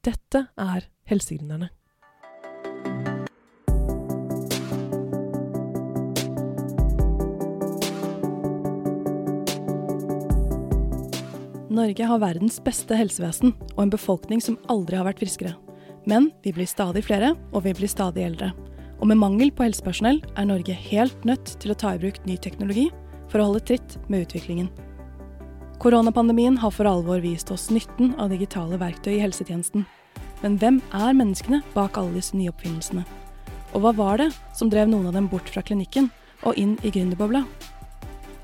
Dette er Helsegründerne. Norge har verdens beste helsevesen og en befolkning som aldri har vært friskere. Men vi blir stadig flere, og vi blir stadig eldre. Og med mangel på helsepersonell er Norge helt nødt til å ta i bruk ny teknologi for å holde tritt med utviklingen. Koronapandemien har for alvor vist oss nytten av digitale verktøy i helsetjenesten. Men hvem er menneskene bak alle disse nye oppfinnelsene? Og hva var det som drev noen av dem bort fra klinikken og inn i gründerbobla?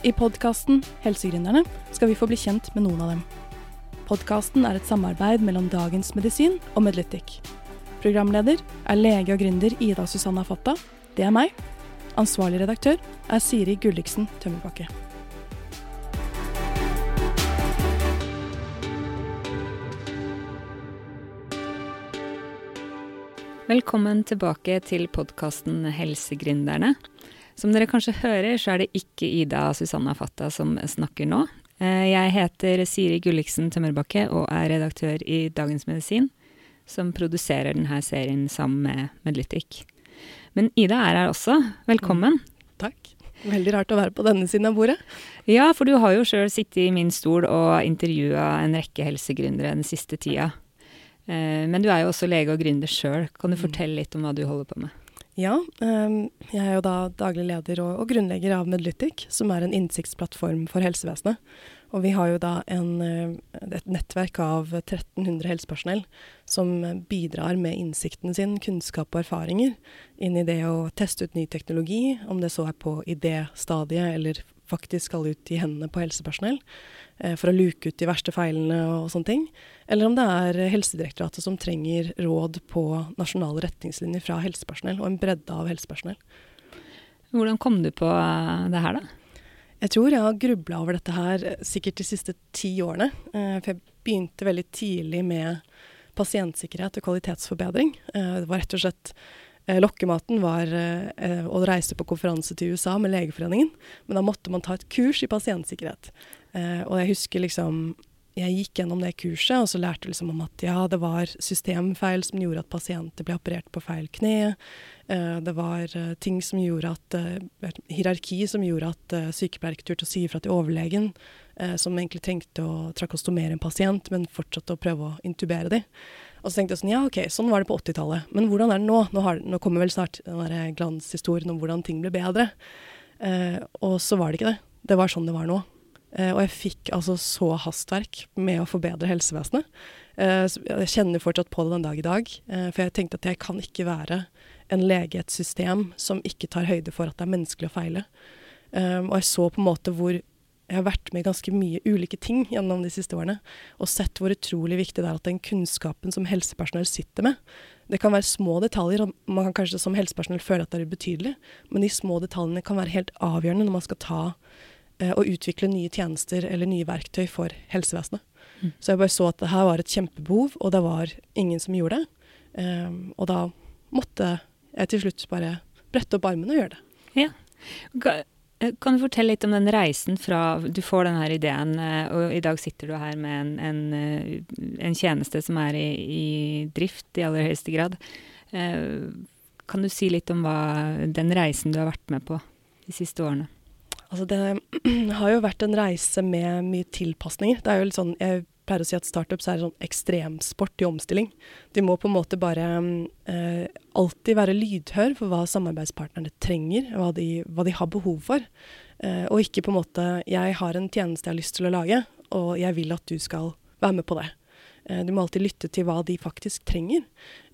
I podkasten Helsegründerne skal vi få bli kjent med noen av dem. Podkasten er et samarbeid mellom Dagens Medisin og Medlytic. Programleder er lege og gründer Ida Susanna Fatta. Det er meg. Ansvarlig redaktør er Siri Gulliksen Tømmerbakke. Velkommen tilbake til podkasten Helsegründerne. Som dere kanskje hører, så er det ikke Ida Susanna Fatta som snakker nå. Eh, jeg heter Siri Gulliksen Tømmerbakke og er redaktør i Dagens Medisin, som produserer denne serien sammen med Medlytic. Men Ida er her også. Velkommen. Mm, takk. Veldig rart å være på denne siden av bordet. Ja, for du har jo sjøl sittet i min stol og intervjua en rekke helsegründere den siste tida. Eh, men du er jo også lege og gründer sjøl. Kan du mm. fortelle litt om hva du holder på med? Ja, um, jeg er jo da daglig leder og, og, grunnlegger av Medlytic, som er en innsiktsplattform for helsevesenet. Og vi har jo da en, eh, et nettverk av 1300 helsepersonell som bidrar med innsikten sin, kunnskap og erfaringer inn i det å teste ut ny teknologi, om det så er på idéstadiet eller faktisk skal ut i hendene på helsepersonell. Eh, for å luke ut de verste feilene og sånne ting. Eller om det er Helsedirektoratet som trenger råd på nasjonale retningslinjer fra helsepersonell, og en bredde av helsepersonell. Hvordan kom du på eh, det her, da? Jeg tror jeg har grubla over dette her eh, sikkert de siste ti årene. For jeg begynte veldig tidlig med pasientsikkerhet og kvalitetsforbedring. Det var rett og slett Lokkematen var å reise på konferanse til USA med Legeforeningen, men da måtte man ta et kurs i pasientsikkerhet. Eh, og jeg husker liksom Jeg gikk gjennom det kurset, og så lærte liksom om at ja, det var systemfeil som gjorde at pasienter ble operert på feil kne. Eh, det var ting som gjorde at Hierarki som gjorde at sykepleier ikke turte å si ifra til overlegen, som egentlig trengte å trakostomere en pasient, men fortsatte å prøve å intubere dem. Og så tenkte jeg sånn, ja ok, sånn var det på 80-tallet. Men hvordan er det nå? Nå, har, nå kommer vel snart den der glanshistorien om hvordan ting ble bedre. og så var det ikke det. Det var sånn det var nå. Eh, og jeg fikk altså så hastverk med å forbedre helsevesenet. Eh, jeg kjenner fortsatt på det den dag i dag. Eh, for jeg tenkte at jeg kan ikke være en lege i et system som ikke tar høyde for at det er menneskelig å feile. Og jeg så på en måte hvor jeg har vært med i ganske mye ulike ting gjennom de siste årene, og sett hvor utrolig viktig det er at den kunnskapen som helsepersonell sitter med Det kan være små detaljer, og man kan kanskje som helsepersonell føle at det er ubetydelig, men de små detaljene kan være helt avgjørende når man skal ta Eh, og utvikle nye tjenester eller nye verktøy for helsevesenet. Mm. Så jeg bare så at det her var et kjempebehov, og det var ingen som gjorde det. Um, og da måtte jeg til slutt bare brette opp armene og gjøre det. Ja. Eh, kan du fortelle litt om den reisen fra du får denne ideen, og i dag sitter du her med en, en, en tjeneste som er i, i, drift i aller høyeste grad. Kan du si litt om hva, den reisen du har vært med på de siste årene? Altså det har jo vært en reise med mye tilpasninger. Det er jo litt sånn, Jeg pleier å si at startups er sånn ekstremsport i omstilling. De må på en måte bare eh, alltid være lydhør for hva samarbeidspartnerne trenger, hva de, hva de har behov for. Eh, og ikke på en måte 'jeg har en tjeneste jeg har lyst til å lage, og jeg vil at du skal være med på det'. Eh, du må alltid lytte til hva de faktisk trenger,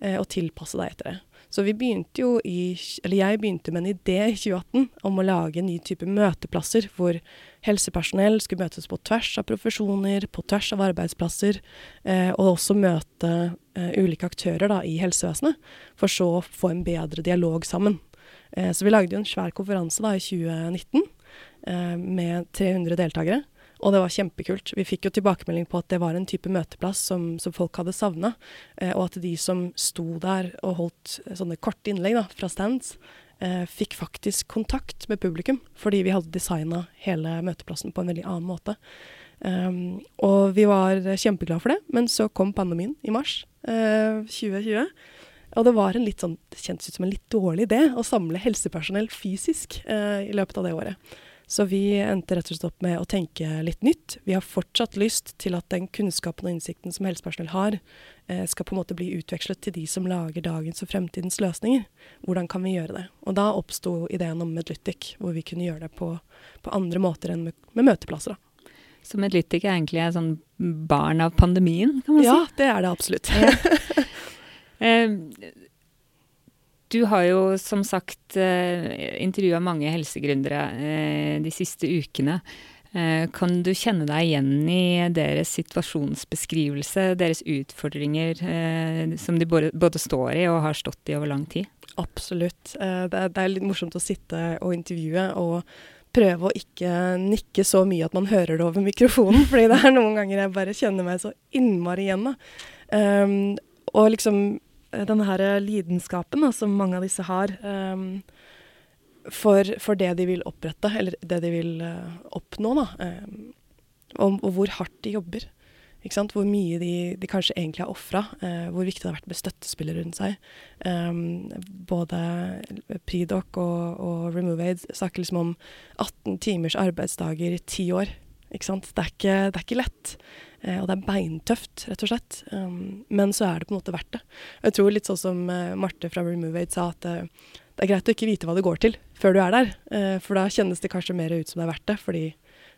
eh, og tilpasse deg etter det. Så vi begynte jo i Eller jeg begynte med en idé i 2018 om å lage en ny type møteplasser hvor helsepersonell skulle møtes på tvers av profesjoner, på tvers av arbeidsplasser, eh, og også møte eh, ulike aktører da, i helsevesenet, for så å få en bedre dialog sammen. Eh, så vi lagde jo en svær konferanse da i 2019 eh, med 300 deltakere. Og det var kjempekult. Vi fikk jo tilbakemelding på at det var en type møteplass som, som folk hadde savna, eh, og at de som sto der og holdt sånne korte innlegg da, fra stands, eh, fikk faktisk kontakt med publikum, fordi vi hadde designa hele møteplassen på en veldig annen måte. Um, og vi var kjempeglade for det, men så kom pandemien i mars, eh, 2020. Og det var en litt sånn, det kjentes ut som en litt dårlig idé å samle helsepersonell fysisk eh, i løpet av det året. Så vi endte rett og slett opp med å tenke litt nytt. Vi har fortsatt lyst til at den kunnskapen og innsikten som helsepersonell har, eh, skal på en måte bli utvekslet til de som lager dagens og fremtidens løsninger. Hvordan kan vi gjøre det? Og da oppsto ideen om Medlytic, hvor vi kunne gjøre det på, på andre måter enn med, med møteplasser. Da. Så Medlytic er egentlig et sånn barn av pandemien, kan man ja, si? Ja, det er det absolutt. Ja. eh, du har jo som sagt uh, intervjua mange helsegründere uh, de siste ukene. Uh, kan du kjenne deg igjen i deres situasjonsbeskrivelse, deres utfordringer som de både, står i og har stått i over lang tid? Absolutt. Det er, litt morsomt å sitte og intervjue og prøve å ikke nikke så mye at man hører det over mikrofonen, fordi det er noen ganger jeg bare kjenner meg så innmari igjen. Og liksom Eh, denne her lidenskapen da, som mange av disse har um, for, for, det de vil opprette, eller det de vil uh, oppnå, da. Um, og, og, hvor hardt de jobber. Hvor mye de, de, kanskje egentlig har ofra. Uh, hvor viktig det har vært med støttespillere rundt seg. Um, både Pridoc og, og Removeaid snakker liksom om 18 timers arbeidsdager i ti år. Ikke sant? Det er ikke, det er ikke lett. Eh, og det er beintøft, rett og slett. Um, men så er det på en måte verdt det. Jeg tror litt sånn som uh, Marte fra Remove Aid sa, at uh, det er greit å ikke vite hva det går til før du er der. Uh, for da kjennes det kanskje mer ut som det er verdt det, fordi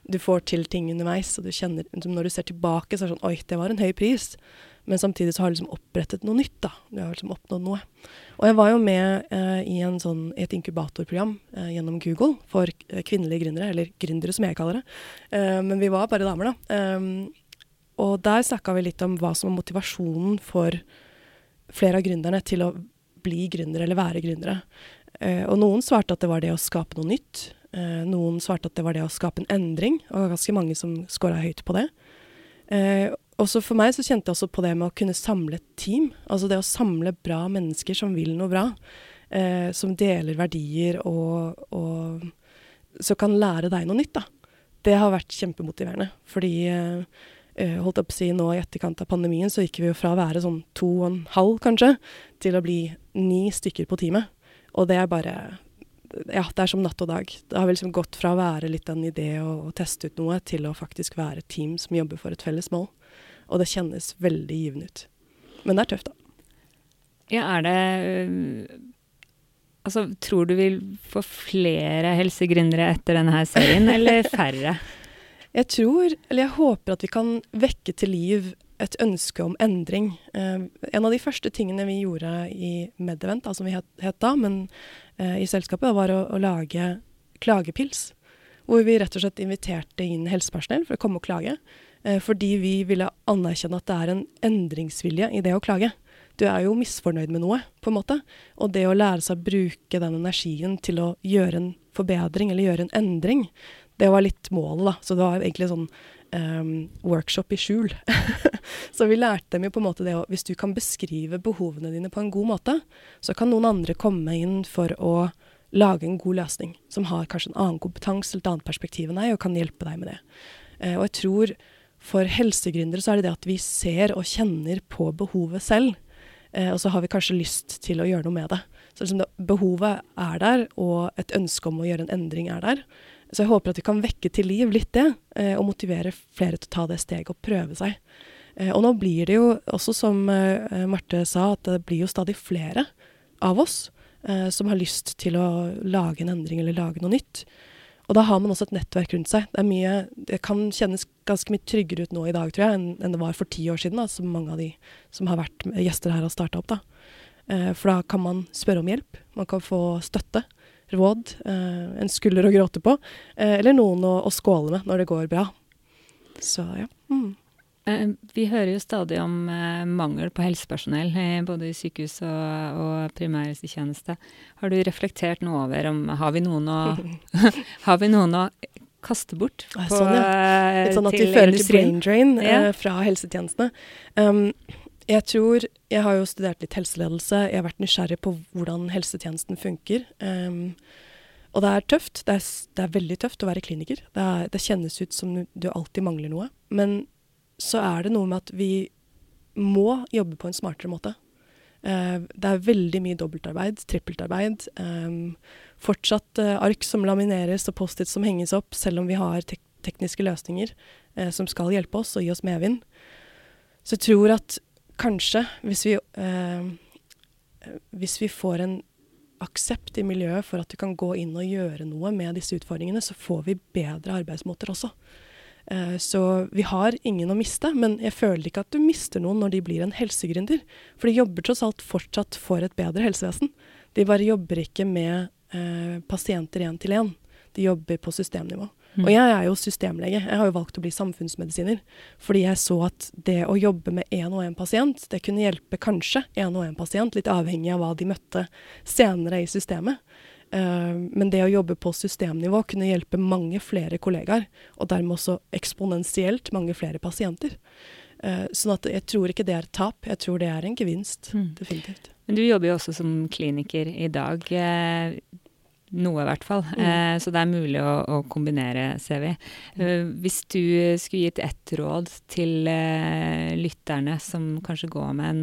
du får til ting underveis, og du kjenner Når du ser tilbake, så er det sånn Oi, det var en høy pris. Men samtidig så har du liksom opprettet noe nytt, da. Du har liksom oppnådd noe. Og jeg var jo med eh, i sånn, et inkubatorprogram eh, gjennom Google for kvinnelige gründere, eller gründere som jeg kaller det. Eh, men vi var bare damer, da. Um, og der snakka vi litt om hva som er motivasjonen for flere av gründerne til å bli gründere eller være gründere. Eh, og noen svarte at det var det å skape noe nytt. Eh, noen svarte at det var det å skape en endring, og det var ganske mange som scora høyt på det. Eh, også for meg så kjente jeg også på det med å kunne samle et team. Altså det å samle bra mennesker som vil noe bra. Eh, som deler verdier og, og så kan lære deg noe nytt, da. Det har vært kjempemotiverende. Fordi eh, holdt opp å si nå i etterkant av pandemien, så gikk vi jo fra å være sånn to og en halv, kanskje, til å bli ni stykker på teamet. Og det er bare Ja, det er som natt og dag. Det har vel liksom gått fra å være litt en idé og, og teste ut noe, til å faktisk være et team som jobber for et felles mål. Og det kjennes veldig givende ut. Men det er tøft, da. Ja, er det Altså, tror du vil få flere helsegründere etter denne her serien, eller færre? Jeg tror, eller jeg håper at vi kan vekke til liv et ønske om endring. Eh, en av de første tingene vi gjorde i Medevent, altså som vi het, het da, men eh, i selskapet, var å, å, lage klagepils. Hvor vi rett og slett inviterte inn helsepersonell for å komme og klage. Eh, fordi vi ville anerkjenne at det er en endringsvilje i det å klage. Du er jo misfornøyd med noe, på en måte. Og det å lære seg å bruke den energien til å gjøre en forbedring eller gjøre en endring, det var litt målet, da. Så det var egentlig sånn um, workshop i skjul. så vi lærte dem jo på en måte det å Hvis du kan beskrive behovene dine på en god måte, så kan noen andre komme inn for å lage en god løsning, som har kanskje en annen kompetanse eller et annet perspektiv enn deg, og kan hjelpe deg med det. Uh, og jeg tror for helsegründere så er det det at vi ser og kjenner på behovet selv. Uh, og så har vi kanskje lyst til å gjøre noe med det. Så liksom det, behovet er der, og et ønske om å gjøre en endring er der. Så jeg håper at vi kan vekke til liv litt det, eh, og motivere flere til å ta det steget og prøve seg. Eh, og nå blir det jo også, som eh, Marte sa, at det blir jo stadig flere av oss som har lyst til å lage en endring eller lage noe nytt. Og da har man også et nettverk rundt seg. Det, mye, det kan kjennes ganske mye tryggere ut nå i dag, tror jeg, enn, det var for ti år siden, da, som mange av de som har vært gjester her, har starta opp. da. for da kan man spørre om hjelp. Man kan få støtte råd, eh, en skulder å gråte på, eh, eller noen å, å, skåle med når det går bra. Så ja. Mm. Eh, vi hører jo stadig om mangel på helsepersonell, både i sykehus og, og primærhelsetjeneste. Har du reflektert noe over om har vi noen å, har vi noen å kaste bort på, sånn, ja. Litt sånn at vi fører til brain drain ja. fra helsetjenestene. Um, jeg tror Jeg har jo studert litt helseledelse. Jeg har vært nysgjerrig på hvordan helsetjenesten funker. Um, og det er tøft. Det er, det er, veldig tøft å være kliniker. Det, er, det, kjennes ut som du alltid mangler noe. Men så er det noe med at vi må jobbe på en smartere måte. Uh, det er veldig mye dobbeltarbeid, trippeltarbeid. Um, fortsatt uh, ark som lamineres og Post-It som henges opp, selv om vi har tek tekniske løsninger uh, som skal hjelpe oss og gi oss medvind. Så jeg tror at kanskje, hvis vi, eh, hvis vi får en aksept i miljøet for at du kan gå inn og gjøre noe med disse utfordringene, så får vi bedre arbeidsmåter også. Eh, så vi har ingen å miste, men jeg føler ikke at du mister noen når de blir en helsegründer. For de jobber tross alt fortsatt for et bedre helsevesen. De bare jobber ikke med eh, pasienter én til én. De jobber på systemnivå. Mm. Og jeg er jo systemlege. Jeg har jo valgt å bli samfunnsmedisiner. Fordi jeg så at det å jobbe med én og én pasient, det kunne hjelpe kanskje én og én pasient, litt avhengig av hva de møtte senere i systemet. Uh, men det å jobbe på systemnivå kunne hjelpe mange flere kollegaer, og dermed også eksponentielt mange flere pasienter. Uh, sånn at jeg tror ikke det er et tap, jeg tror det er en gevinst. Mm. Definitivt. Men du jobber jo også som kliniker i dag. Eh, noe, i hvert fall. Mm. Eh, så det er mulig å, å kombinere, ser vi. Eh, hvis du skulle gitt ett råd til eh, lytterne som kanskje går med en,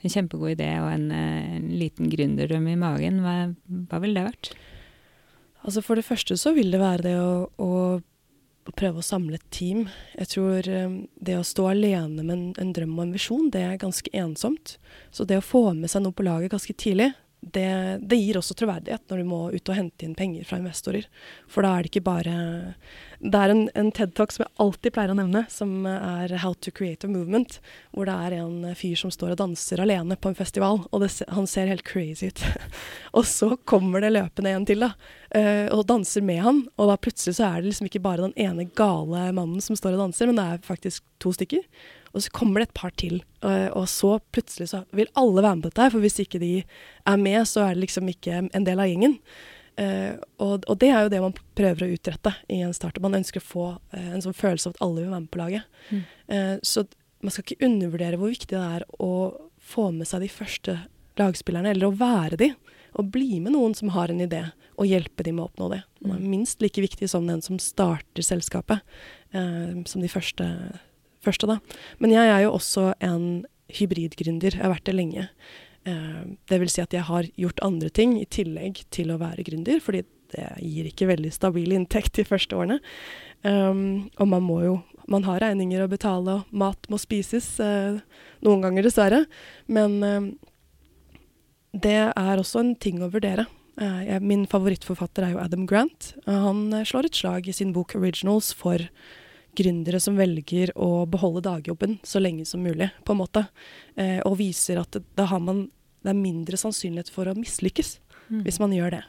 en kjempegod idé og en, eh, en liten gründerdrøm i magen, hva, hva ville det vært? Altså For det første så vil det være det å, å, prøve å samle et team. Jeg tror um, det å stå alene med en, en drøm og en visjon, det er ganske ensomt. Så det å få med seg noe på laget ganske tidlig, det, det, gir også troverdighet når du må ut og hente inn penger fra investorer. For da er det ikke bare Det er en, en TED-talk som jeg alltid pleier å nevne, som er How to create a movement. Hvor det er en fyr som står og danser alene på en festival, og det, han ser helt crazy ut. og så kommer det løpende en til, da, uh, og danser med han. Og da plutselig så er det liksom ikke bare den ene gale mannen som står og danser, men det er faktisk to stykker. Og så kommer det et par til, og, og så plutselig så vil alle være med på dette for hvis ikke de er med, så er det liksom ikke en del av gjengen. Uh, og, og, det er jo det man prøver å utrette i en startup. Man ønsker å få uh, en sånn følelse av at alle vil være med på laget. Mm. Så man skal ikke undervurdere hvor viktig det er å få med seg de første lagspillerne, eller å være de. Og bli med noen som har en idé, og hjelpe de med å oppnå det. Det er mm. minst like viktig som den som starter selskapet, som de første første, da. Men jeg er jo også en hybridgründer. Jeg har vært det lenge. Uh, det vil si at jeg har gjort andre ting i tillegg til å være gründer, fordi det gir ikke veldig stabil inntekt de første årene. Um, og man må jo Man har regninger å betale, og mat må spises. Uh, noen ganger, dessverre. Men uh, det er også en ting å vurdere. Jeg, min favorittforfatter er jo Adam Grant. han slår et slag i sin bok 'Originals' for gründere som velger å beholde dagjobben så lenge som mulig, på en måte. Eh, og viser at da har man Det er mindre sannsynlighet for å mislykkes mm. hvis man gjør det.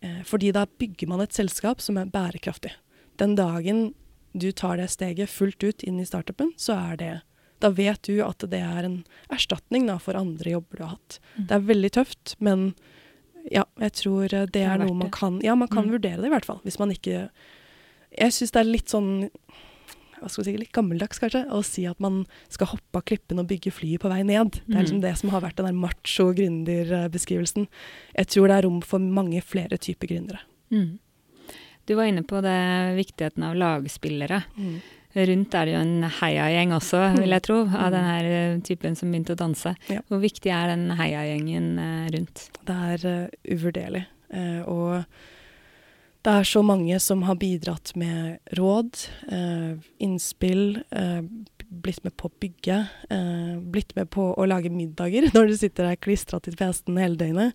Eh, fordi da bygger man et selskap som er bærekraftig. Den dagen du tar det steget fullt ut inn i startupen, så er det Da vet du at det er en erstatning da, for andre jobber du har hatt. Mm. Det er veldig tøft, men ja, jeg tror det er, det er noe man kan Ja, man kan mm. vurdere det i hvert fall. Hvis man ikke Jeg syns det er litt sånn hva skal vi si, litt gammeldags kanskje, å si at man skal hoppe av klippen og bygge flyet på vei ned. Det er liksom mm. det som har vært den der macho gründerbeskrivelsen. Jeg tror det er rom for mange flere typer gründere. Mm. Du var inne på det, viktigheten av lagspillere. Mm. Rundt er det jo en heiagjeng også, mm. vil jeg tro, av den her eh, typen som begynte å danse. Ja. Hvor viktig er den heiagjengen eh, rundt? Det er uh, uvurderlig. Uh, og det er så mange som har bidratt med råd, eh, innspill, eh, blitt med på å bygge, eh, blitt med på å lage middager når du sitter der klistra til PC-en hele døgnet.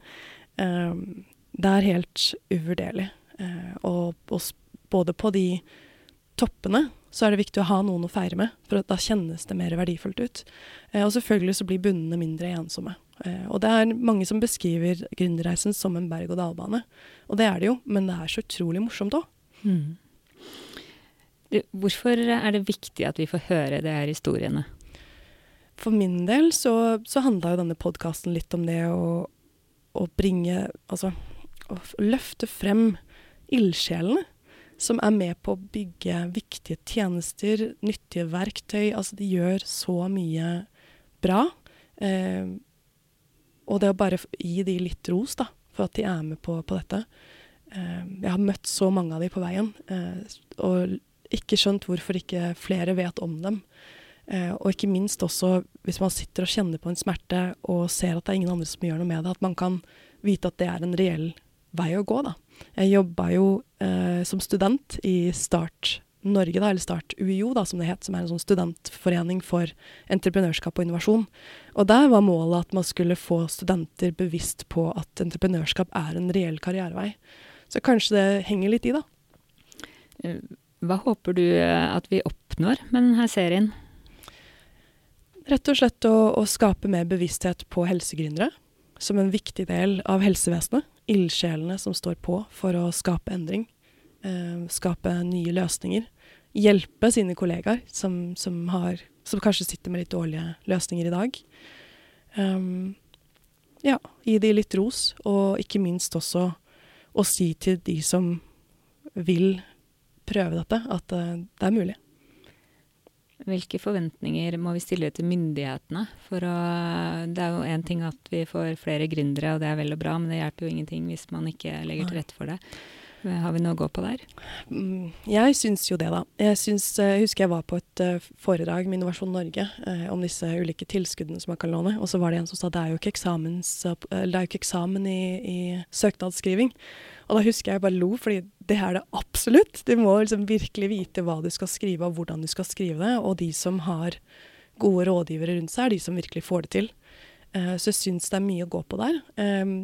Eh, det er helt uvurderlig. Eh, og, og, både på de toppene så er det viktig å ha noen å feire med, for da kjennes det mer verdifullt ut. Eh, og selvfølgelig så blir bunnene mindre ensomme. Eh, og det er mange som beskriver gründerreisen som en berg-og-dal-bane. Og det er det jo, men det er så utrolig morsomt òg. Mm. Hvorfor er det viktig at vi får høre de her historiene? For min del så, så handla jo denne podkasten litt om det å, å bringe Altså å løfte frem ildsjelene som er med på å bygge viktige tjenester, nyttige verktøy. Altså de gjør så mye bra. Eh, og det å bare gi de litt ros, da, for at de er med på, på dette. Eh, jeg har møtt så mange av de på veien, eh, og ikke skjønt hvorfor ikke flere vet om dem. Eh, og ikke minst også hvis man sitter og kjenner på en smerte og ser at det er ingen andre som gjør noe med det, at man kan vite at det er en reell vei å gå. Da. Jeg jobba jo eh, som student i Start Norge, da, eller Start UiO, da, som det het, som er en sånn studentforening for entreprenørskap og innovasjon. Og der var målet at man skulle få studenter bevisst på at entreprenørskap er en reell karrierevei. Så kanskje det henger litt i, da. Eh, hva håper du eh, at vi oppnår med denne serien? Rett og slett å, å skape mer bevissthet på helsegründere som en viktig del av helsevesenet. Ildsjelene som står på for å skape endring. Eh, skape nye løsninger. Hjelpe sine kollegaer som, som, har, som, kanskje sitter med litt dårlige løsninger i dag. Um, ja, gi de litt ros, og ikke minst også å si til de som vil prøve dette, at uh, det er mulig. Hvilke forventninger må vi stille til myndighetene? For å, det er jo én ting at vi får flere gründere, og det er vel og bra, men det hjelper jo ingenting hvis man ikke legger til rette for det. Har vi noe å gå på der? Mm, jeg syns jo det, da. Jeg, syns, jeg eh, husker jeg var på et uh, foredrag med Innovasjon Norge eh, om disse ulike tilskuddene som man kan låne, og så var det en som sa det er jo ikke, eksamens, uh, det er jo ikke eksamen i, i søknadsskriving. Og da husker jeg bare lo, fordi det er det absolutt. Du må liksom virkelig vite hva du skal skrive, og hvordan du skal skrive det. Og de som har gode rådgivere rundt seg, er de som virkelig får det til. Uh, så jeg syns det er mye å gå på der. Um,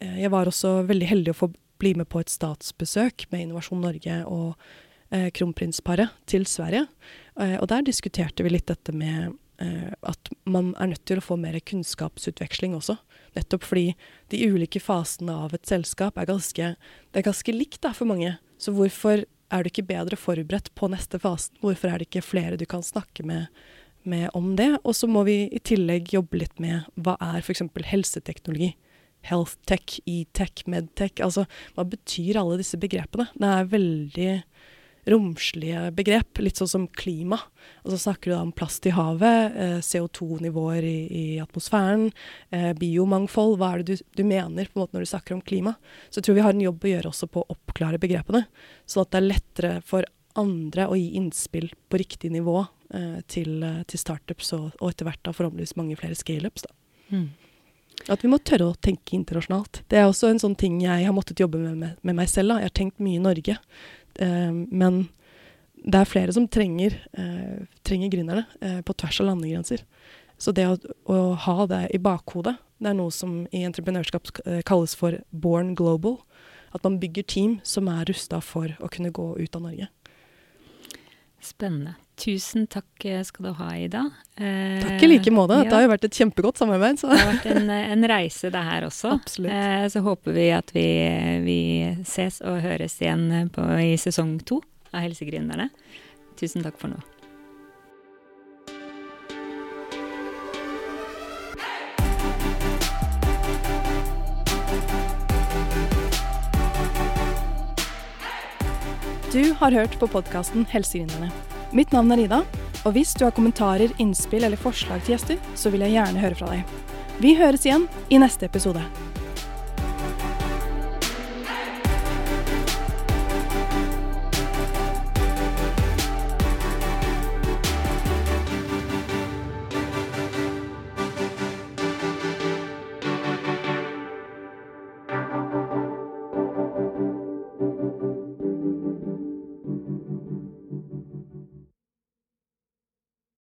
jeg var også veldig heldig å få bli med på et statsbesøk med Innovasjon Norge og uh, kronprinsparet til Sverige. Og der diskuterte vi litt dette med at man er nødt til å få mer kunnskapsutveksling også. Nettopp fordi de ulike fasene av et selskap er ganske, det er ganske likt da, for mange. Så hvorfor er du ikke bedre forberedt på neste fasen? Hvorfor er det ikke flere du kan snakke med, med om det? Og så må vi i tillegg jobbe litt med hva er f.eks. helseteknologi? Health tech, e-tech, medtech. Altså, hva betyr alle disse begrepene? Det er veldig romslige begrep, litt sånn som klima. Og så snakker du da om plast i havet, eh, CO2-nivåer i, i, atmosfæren, eh, biomangfold. Hva er det du, du, mener på en måte når du snakker om klima? Så jeg tror vi har en jobb å gjøre også på å oppklare begrepene, sånn at det er lettere for andre å gi innspill på riktig nivå eh, til, eh, til, startups og, og etter hvert da forhåpentligvis mange flere scaleups. Mm. At vi må tørre å tenke internasjonalt. Det er også en sånn ting jeg har måttet jobbe med, med, med meg selv. Da. Jeg har tenkt mye i Norge. Eh, men det er flere som trenger, eh, trenger gründerne eh, på tvers av landegrenser. Så det å, å, ha det i bakhodet, det er noe som i entreprenørskap kalles for born global. At man bygger team som er rusta for å kunne gå ut av Norge. Spennende. Tusen takk skal du ha, Ida. Eh, takk i like måte. Ja. Det har jo vært et kjempegodt samarbeid. Så. Det har vært en, en, reise, det her også. Absolutt. Eh, så håper vi at vi, vi ses og høres igjen på, i sesong to av Helsegründerne. Tusen takk for nå. Du har hørt på podkasten Helsegründerne. Mitt navn er Ida, og hvis du har kommentarer, innspill eller forslag til gjester, så vil jeg gjerne høre fra deg. Vi høres igjen i neste episode.